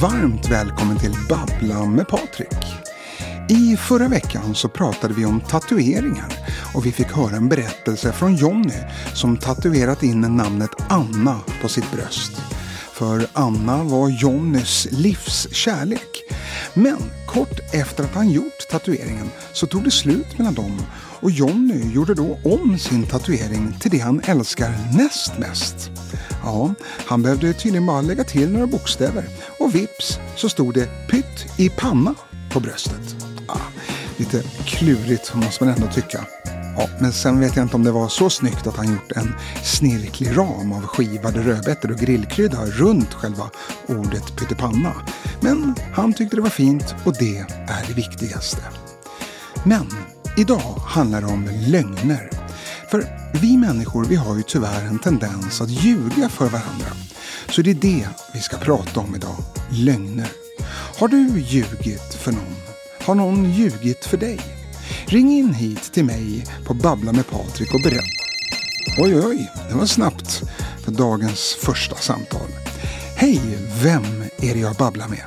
varmt välkommen till Babbla med Patrik. I förra veckan så pratade vi om tatueringar och vi fick höra en berättelse från Jonny som tatuerat in namnet Anna på sitt bröst. För Anna var Jonnys livs kärlek. Men kort efter att han gjort tatueringen så tog det slut mellan dem och Jonny gjorde då om sin tatuering till det han älskar näst mest. Ja, han behövde tydligen bara lägga till några bokstäver och vips så stod det Pytt i panna på bröstet. Ja, lite klurigt måste man ändå tycka. Ja, men sen vet jag inte om det var så snyggt att han gjort en snirklig ram av skivade rödbetor och grillkrydda runt själva ordet pyttipanna. Men han tyckte det var fint och det är det viktigaste. Men idag handlar det om lögner. För vi människor vi har ju tyvärr en tendens att ljuga för varandra. Så det är det vi ska prata om idag. Lögner. Har du ljugit för någon? Har någon ljugit för dig? Ring in hit till mig på Babbla med Patrik och berätta. Oj, oj, det var snabbt för dagens första samtal. Hej, vem är det jag babblar med?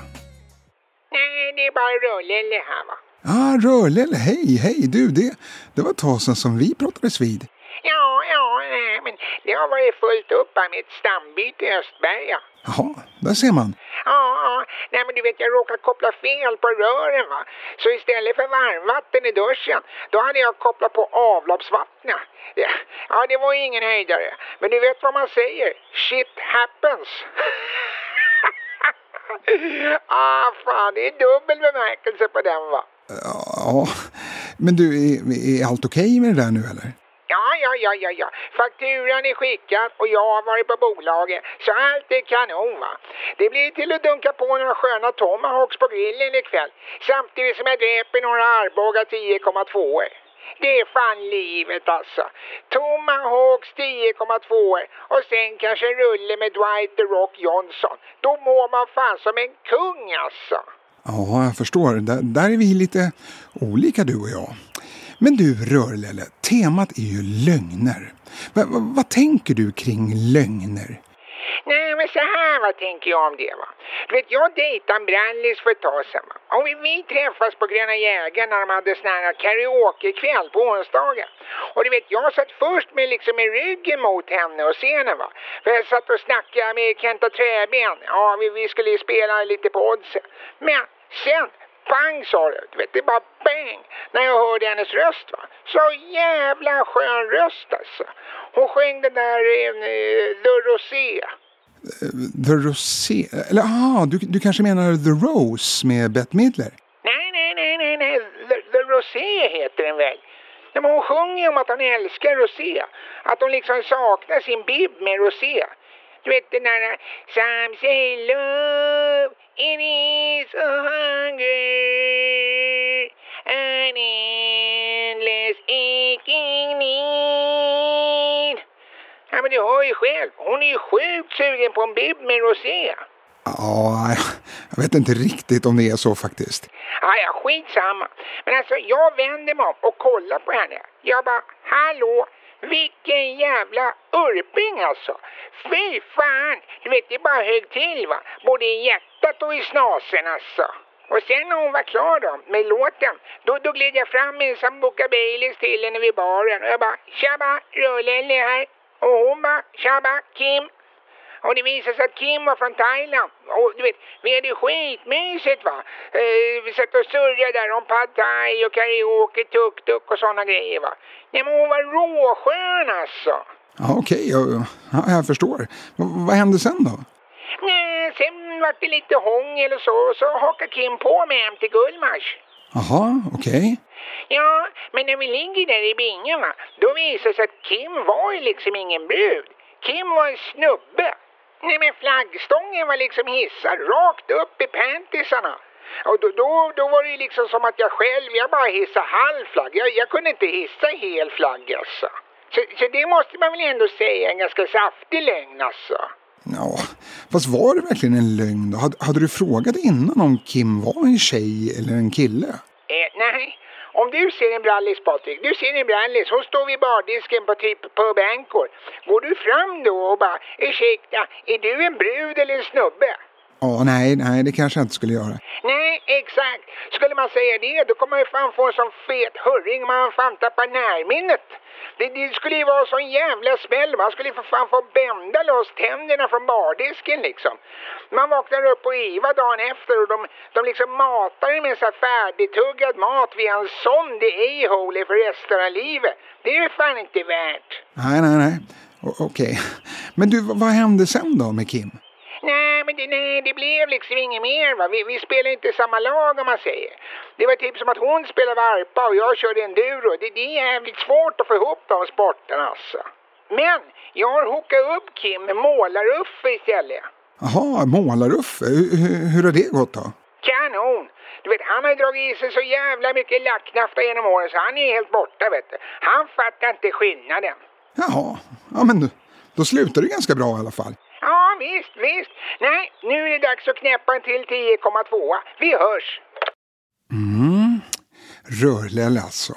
Nej, det är bara Rolle här va. Ah, Rörlelle, hej, hej du, det, det var ett tag sedan som vi pratades vid. Ja, ja, nej, men det har varit fullt upp här med ett stambyte i Östberga. Jaha, där ser man. Ja, ja, nej men du vet jag råkade koppla fel på rören va. Så istället för varmvatten i duschen, då hade jag kopplat på avloppsvattnet. Ja, ja det var ingen höjdare. Men du vet vad man säger? Shit happens. ah, fan, det är dubbel bemärkelse på den va. Ja, men du, är, är allt okej med det där nu eller? Ja, ja, ja, ja, ja. Fakturan är skickad och jag har varit på bolaget. Så allt är kanon va. Det blir till att dunka på några sköna tomahawks på grillen ikväll. Samtidigt som jag dräper några Arboga 10,2 det är fan livet alltså. Tomahawks 10,2 och sen kanske en rulle med Dwight The Rock Johnson. Då mår man fan som en kung alltså. Ja, jag förstår. Där, där är vi lite olika du och jag. Men du Rörlelle, temat är ju lögner. Va, va, vad tänker du kring lögner? Nej, men så här vad tänker jag om det va. Du vet, jag dejtade en brallis för ett tag sedan va. Och vi, vi träffas på Gröna Jägaren när de hade sån här karaokekväll på onsdagen. Och du vet, jag satt först med liksom med ryggen mot henne och scenen va. För jag satt och snackade med Kenta Träben. Ja, vi, vi skulle ju spela lite på oddsen. Men sen pang sa det. Du vet, det bara bang när jag hörde hennes röst va. Så jävla skön röst alltså. Hon sjöng den där eh, The Rosé. The Rosé? Eller ah, du, du kanske menar The Rose med Bette Midler? Nej, nej, nej, nej, nej. The, The Rosé heter den väl. Ja, men hon sjunger om att hon älskar rosé. Att hon liksom saknar sin bib med rosé. Du vet den där Some say love it is a hunger An endless aching need Ja men du hör ju själv, hon är ju sjukt sugen på en bib med rosé. Ja, jag vet inte riktigt om det är så faktiskt. Ja, ja, skitsamma. Men alltså jag vänder mig om och kollar på henne. Jag bara, hallå, vilken jävla urping alltså. Fy fan, du vet det bara högg till va. Både i hjärtat och i snasen alltså. Och sen när hon var klar då med låten, då, då gled jag fram med en sambuca Baileys till henne vid baren och jag bara tjaba, Rödlelle här. Och bara tjaba, Kim. Och det visade sig att Kim var från Thailand. Och du vet, vi hade skitmysigt va. Eh, vi satt och surrade där om pad thai och karaoke, tuk-tuk och sådana grejer va. Nej men hon var råskön alltså. Ja, okej, jag, ja, jag förstår. V vad hände sen då? Nej, sen var det lite hångel och så, och så hakade Kim på mig hem till Gullmars. Jaha, okej. Ja, men när vi ligger där i bingen va, då visar det sig att Kim var ju liksom ingen brud. Kim var en snubbe. Nej men flaggstången var liksom hissad rakt upp i pantisarna. Och då, då, då var det liksom som att jag själv, jag bara hissade halv flagg. Jag, jag kunde inte hissa hel flagg alltså. Så, så det måste man väl ändå säga är en ganska saftig lögn alltså. Ja, fast var det verkligen en lögn då? Hade, hade du frågat innan om Kim var en tjej eller en kille? Du ser en brallis Patrik, du ser en brallis, hon står vid bardisken på typ på Anchor. Går du fram då och bara ursäkta, är du en brud eller en snubbe? Ja, nej, nej, det kanske jag inte skulle göra. Nej, exakt. Skulle man säga det, då kommer man ju fan få en sån fet hurring man fan tappar närminnet. Det, det skulle ju vara sån jävla smäll. Man skulle ju för fan få bända loss tänderna från bardisken liksom. Man vaknar upp på IVA dagen efter och de, de liksom matar en med så färdigtuggad mat via en sond i a-hole för resten av livet. Det är ju fan inte värt. Nej, nej, nej. Okej. Men du, vad hände sen då med Kim? Nej, men det, nej, det blev liksom inget mer. Va? Vi, vi spelar inte samma lag om man säger. Det var typ som att hon spelade varpa och jag körde enduro. Det, det är jävligt svårt att få ihop de sporterna alltså. Men jag har hookat upp Kim med målaruffe istället. Jaha, Målaruffe. Hur, hur- hur har det gått då? Kanon! Du vet, han har dragit i sig så jävla mycket lacknafta genom åren så han är helt borta vet du. Han fattar inte skillnaden. Jaha, ja men då slutar det ganska bra i alla fall. Ja, visst, visst. Nej, nu är det dags att knäppa en till 10,2. Vi hörs! Mm. Rörläll alltså.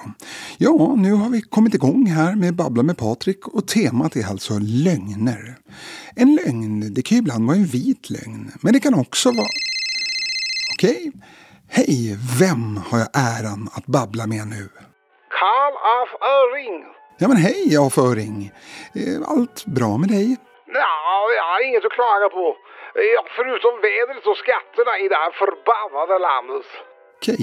Ja, nu har vi kommit igång här med Babbla med Patrik och temat är alltså lögner. En lögn, det kan ju ibland vara en vit lögn, men det kan också vara... Okej. Hej, vem har jag äran att babbla med nu? Karl af Öring. Ja men hej, avföring. Eh, Allt bra med dig? Ja, jag har inget att klaga på. Förutom vädret och skatterna i det här förbannade landet. Okej.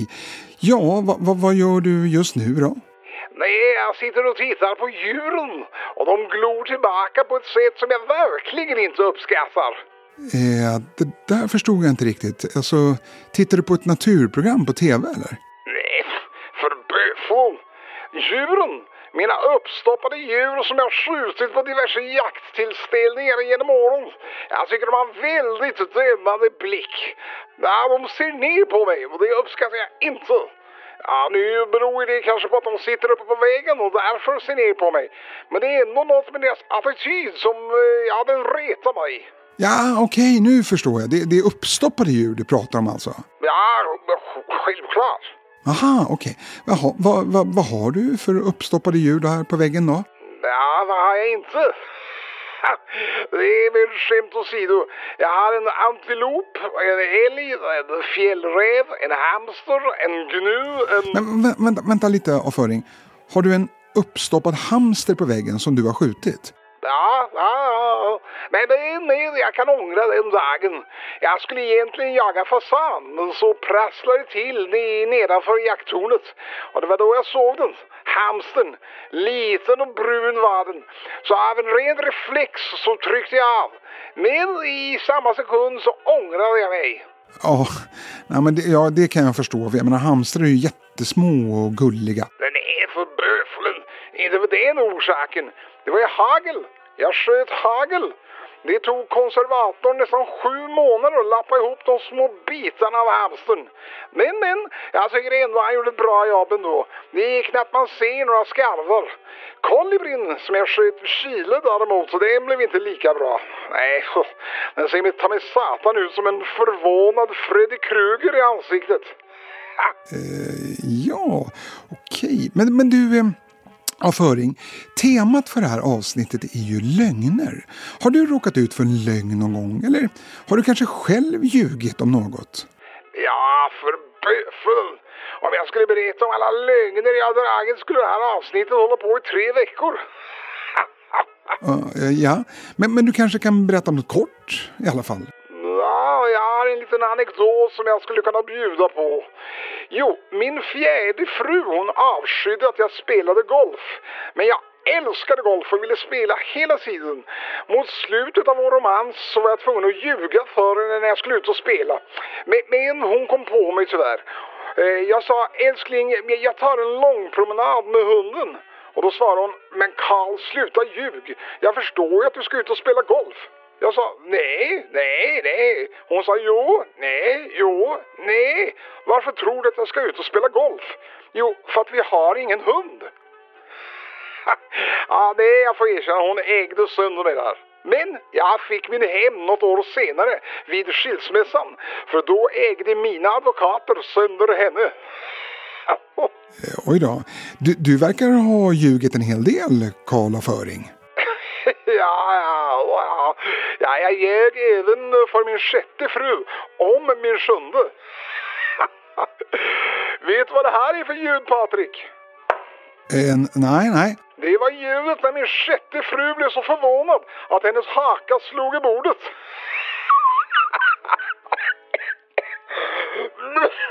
Ja, vad, vad, vad gör du just nu då? Nej, jag sitter och tittar på djuren och de glor tillbaka på ett sätt som jag verkligen inte uppskattar. Eh, det där förstod jag inte riktigt. Alltså, tittar du på ett naturprogram på tv eller? Nej, för böfon. Djuren, mina uppstoppade djur som jag skjutit på diverse jakttillställningar genom åren. Jag tycker de har en väldigt dömande blick. Ja, de ser ner på mig och det uppskattar jag inte. Ja, nu beror det kanske på att de sitter uppe på vägen och därför ser ner på mig. Men det är ändå något med deras attityd som, eh, ja, den retar mig. Ja, okej, nu förstår jag. Det, det är uppstoppade djur du pratar om alltså? Ja, självklart. Aha, okej. Jaha, vad, vad, vad har du för uppstoppade djur där på väggen då? Ja, vad har jag inte? Det är väl skämt åsido. Jag har en antilop, en älg, en fjällräv, en hamster, en gnu, en... Men vä- vänta, vänta lite, avföring. Har du en uppstoppad hamster på väggen som du har skjutit? Ja, ja, ja. Men det är mer jag kan ångra den dagen. Jag skulle egentligen jaga fasan, men så prasslade det till ne- nedanför jakttornet. Och det var då jag såg den. Hamstern. Liten och brun var den. Så av en ren reflex så tryckte jag av. Men i samma sekund så ångrade jag mig. Ja, nej, men det, ja, det kan jag förstå. Jag menar, hamstrar är ju jättesmå och gulliga. Den är för böflen. Inte var den orsaken. Det var ju hagel. Jag sköt hagel. Det tog konservatorn nästan sju månader att lappa ihop de små bitarna av hamstern. Men, men, jag tycker ändå han gjorde ett bra jobb ändå. Det är knappt man ser några skarvar. Kolibrin som jag sköt i Chile däremot, så den blev inte lika bra. Nej, den ser mig ta mig satan ut som en förvånad Freddy Krueger i ansiktet. Eh, ja, okej. Men, men du, eh, avföring. Temat för det här avsnittet är ju lögner. Har du råkat ut för en lögn någon gång? Eller har du kanske själv ljugit om något? Ja, för böfeln. Om jag skulle berätta om alla lögner jag dragit skulle det här avsnittet hålla på i tre veckor. Eh, ja, men, men du kanske kan berätta om något kort i alla fall? Liten anekdot som jag skulle kunna bjuda på. Jo, min fjärde fru hon avskydde att jag spelade golf. Men jag älskade golf och ville spela hela tiden. Mot slutet av vår romans så var jag tvungen att ljuga för henne när jag skulle ut och spela. Men, hon kom på mig tyvärr. Eh, jag sa, älskling, jag tar en lång promenad med hunden. Och då svarade hon, men Karl sluta ljug. Jag förstår ju att du ska ut och spela golf. Jag sa nej, nej, nej. Hon sa jo, nej, jo, nej. Varför tror du att jag ska ut och spela golf? Jo, för att vi har ingen hund. ja, det jag får erkänna, hon ägde sönder mig där. Men jag fick min hem något år senare vid skilsmässan. För då ägde mina advokater sönder henne. Eh, oj då. Du, du verkar ha ljugit en hel del, Karl Föring ja, ja, ja. Ja, jag ljög även för min sjätte fru om min sjunde. Vet du vad det här är för ljud, Patrik? Eh, nej, nej. Det var ljudet när min sjätte fru blev så förvånad att hennes haka slog i bordet.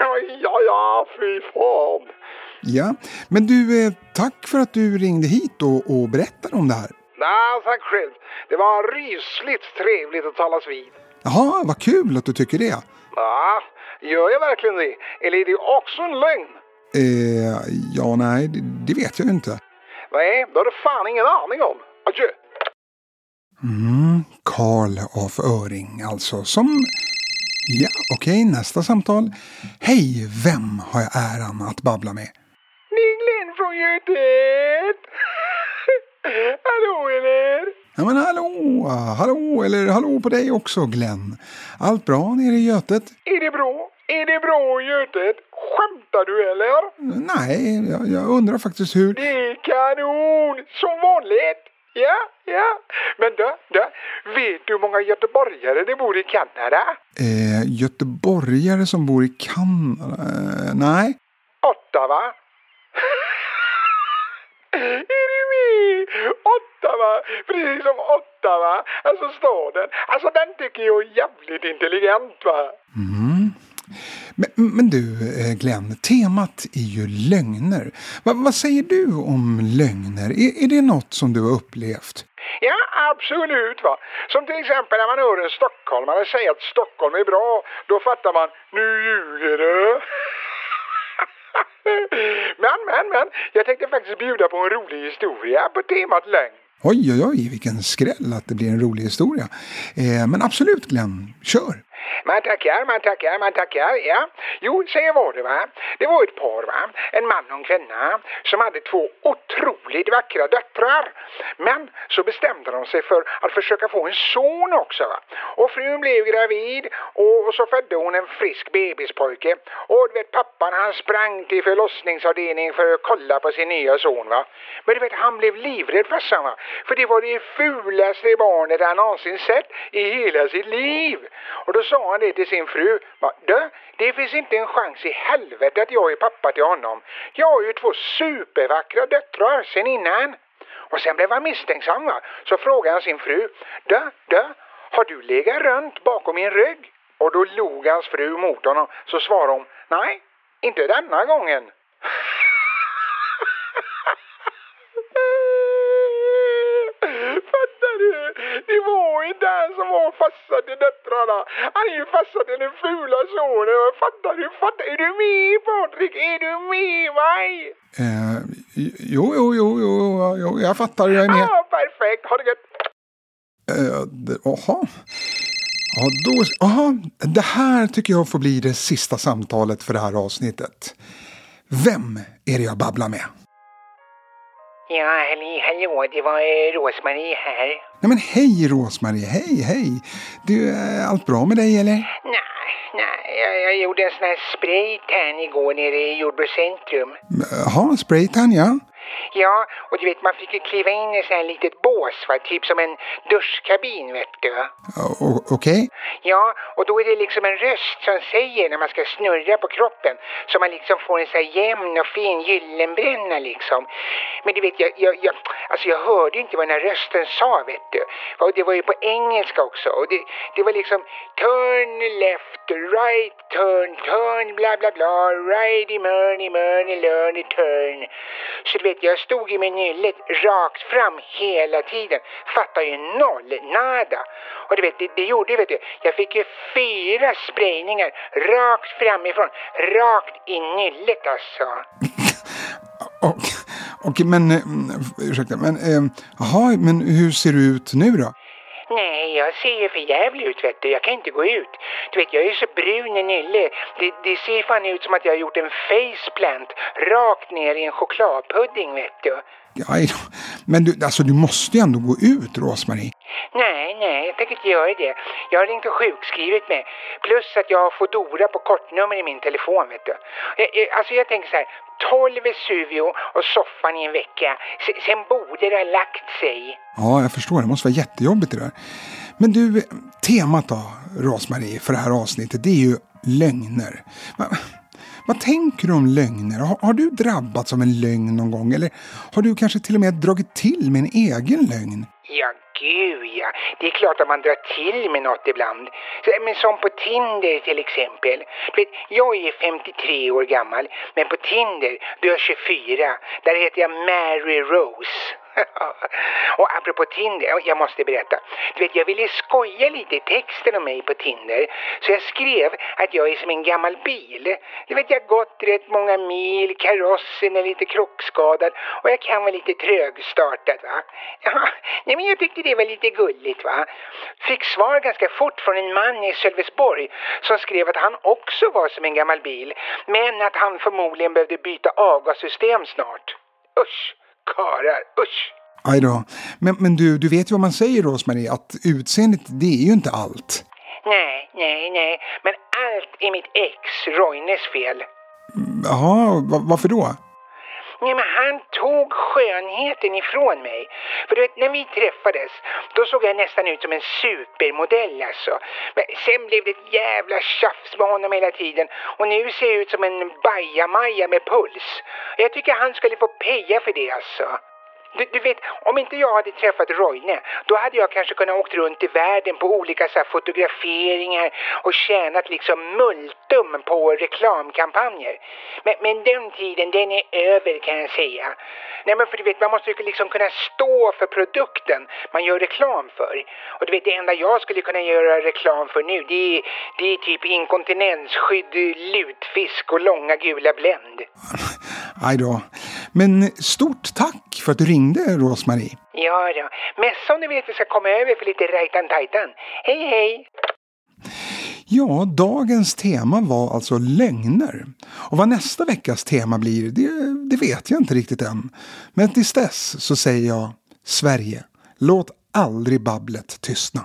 ja, ja, fy fan. Ja, men du, eh, tack för att du ringde hit och, och berättade om det här. Nej, tack själv. Det var rysligt trevligt att talas vid. Jaha, vad kul att du tycker det. Ja, gör jag verkligen det? Eller är det också en lögn? Eh, ja, nej, det, det vet jag ju inte. Nej, det har du fan ingen aning om. Adjö. Mm, Karl af Öring alltså, som... Ja, okej, nästa samtal. Hej, vem har jag äran att babbla med? Glenn från Götet. Hallå eller? Ja men hallå, hallå, eller hallå på dig också Glenn. Allt bra nere i Götet? Är det bra? Är det bra i Götet? Skämtar du eller? Nej, jag, jag undrar faktiskt hur... Det är kanon! Som vanligt! Ja, ja. Men du, du, vet du hur många göteborgare det bor i Kanada? Eh, göteborgare som bor i Kanada? Eh, nej. Åtta va? är med? Ottawa, precis som Ottawa, alltså staden. Alltså den tycker jag är jävligt intelligent va. Mm. Men, men du eh, Glenn, temat är ju lögner. Va, vad säger du om lögner? Är, är det något som du har upplevt? Ja, absolut va. Som till exempel när man hör en stockholmare säga att Stockholm är bra. Då fattar man, nu ljuger du. men, men, men. Jag tänkte faktiskt bjuda på en rolig historia på temat lögn. Oj, oj, oj, vilken skräll att det blir en rolig historia. Eh, men absolut Glenn, kör! Man tackar, man tackar, man tackar, ja. Jo, så var det va. Det var ett par va, en man och en kvinna, som hade två otroligt vackra döttrar. Men så bestämde de sig för att försöka få en son också va. Och frun blev gravid och, och så födde hon en frisk bebispojke. Och du vet pappan han sprang till förlossningsavdelningen för att kolla på sin nya son va. Men du vet han blev livrädd farsan va. För det var det fulaste barnet han någonsin sett i hela sitt liv. Och då sa han det till sin fru. Du, det finns inte en chans i helvete att jag är pappa till honom. Jag har ju två supervackra döttrar sen innan. Och sen blev han misstänksam va? Så frågade han sin fru. Du, du, har du legat runt bakom min rygg? Och då log hans fru mot honom. Så svarade hon. Nej, inte denna gången. Fattar du? Det han som var farsa till döttrarna. Han är ju farsa till den fula sonen. Fattar du? Fattar Är du med Patrik? Är du med mig? Eh, jo, jo, jo, jo, jo, jag fattar. Jag är med. Ja, perfekt. Ha det gött. Eh, Jaha. Ja, då, aha, det här tycker jag får bli det sista samtalet för det här avsnittet. Vem är det jag babblar med? Ja, hallå, det var eh, Rosmarie här. Nej men hej Rosmarie, hej, hej. Du, är allt bra med dig eller? Nej, nej, jag, jag gjorde en sån här spraytan igår nere i Jordbrukscentrum. Jaha, spraytan ja. Ja, och du vet man fick ju kliva in i sån litet bås va, typ som en duschkabin vet du. Okej. Ja, och då är det liksom en röst som säger när man ska snurra på kroppen så man liksom får en så här jämn och fin gyllenbränna liksom. Men du vet, jag, jag, jag, alltså jag hörde inte vad den här rösten sa vet du. Och det var ju på engelska också och det, det var liksom turn left, right, turn, turn, bla bla bla, righty, murny, murny, learny, turn. Så du vet, jag stod ju med nyllet rakt fram hela tiden. Fattar ju noll, nada. Och du vet, det, det gjorde vet du. Jag fick ju fyra sprängningar rakt framifrån. Rakt i nyllet alltså. Okej, okay, men eh, ursäkta, men eh, jaha, men hur ser du ut nu då? Nej, jag ser ju för jävligt ut vet du. Jag kan inte gå ut. Du vet, jag är så brun i nylle. Det, det ser fan ut som att jag har gjort en faceplant rakt ner i en chokladpudding vet du. Aj då. Men du, alltså, du måste ju ändå gå ut, Rosmarie. Nej, nej, jag tänker inte göra det. Jag har ringt och sjukskrivit mig. Plus att jag har Foodora på kortnummer i min telefon, vet du. Jag, jag, alltså jag tänker så här, 12 Vesuvio och soffan i en vecka. S sen borde det ha lagt sig. Ja, jag förstår. Det måste vara jättejobbigt det där. Men du, temat då, Rosmarie, för det här avsnittet, det är ju lögner. Va, vad tänker du om lögner? Har, har, du drabbats av en lögn någon gång? Eller har du kanske till och med dragit till med en egen lögn? Ja, gud ja. Det är klart att man drar till med något ibland. Men som på Tinder till exempel. Du vet, jag är 53 år gammal, men på Tinder, då är jag 24. Där heter jag Mary Rose. och apropå Tinder, jag måste berätta. Du vet, jag ville skoja lite i texten om mig på Tinder. Så jag skrev att jag är som en gammal bil. Du vet, jag har gått rätt många mil, karossen är lite krockskadad och jag kan vara lite trögstartad va. Ja, nej, men jag tyckte det var lite gulligt va. Fick svar ganska fort från en man i Sölvesborg som skrev att han också var som en gammal bil. Men att han förmodligen behövde byta avgassystem snart. Usch! Karar, usch! Aj då. Men, men du, du vet ju vad man säger Rosmarie, att utseendet det är ju inte allt. Nej, nej, nej. Men allt är mitt ex, Roines fel. Jaha, varför då? Nej, men han tog skönheten ifrån mig. För du vet, när vi träffades, då såg jag nästan ut som en supermodell alltså. Men sen blev det ett jävla tjafs med honom hela tiden. Och nu ser jag ut som en bajamaja med puls. Jag tycker han skulle få peja för det alltså. Du, du, vet, om inte jag hade träffat Roine, då hade jag kanske kunnat åkt runt i världen på olika så här, fotograferingar och tjänat liksom multum på reklamkampanjer. Men, men den tiden, den är över kan jag säga. Nej men för du vet, man måste ju liksom kunna stå för produkten man gör reklam för. Och du vet, det enda jag skulle kunna göra reklam för nu, det är, det är typ inkontinensskydd, lutfisk och långa gula Blend. Aj då. Men stort tack för att du ringde, Rosmarie. Ja. Messa om du att vi ska komma över för lite rajtan-tajtan. Hej, hej! Ja, dagens tema var alltså lögner. Och vad nästa veckas tema blir, det, det vet jag inte riktigt än. Men tills dess så säger jag Sverige, låt aldrig babblet tystna.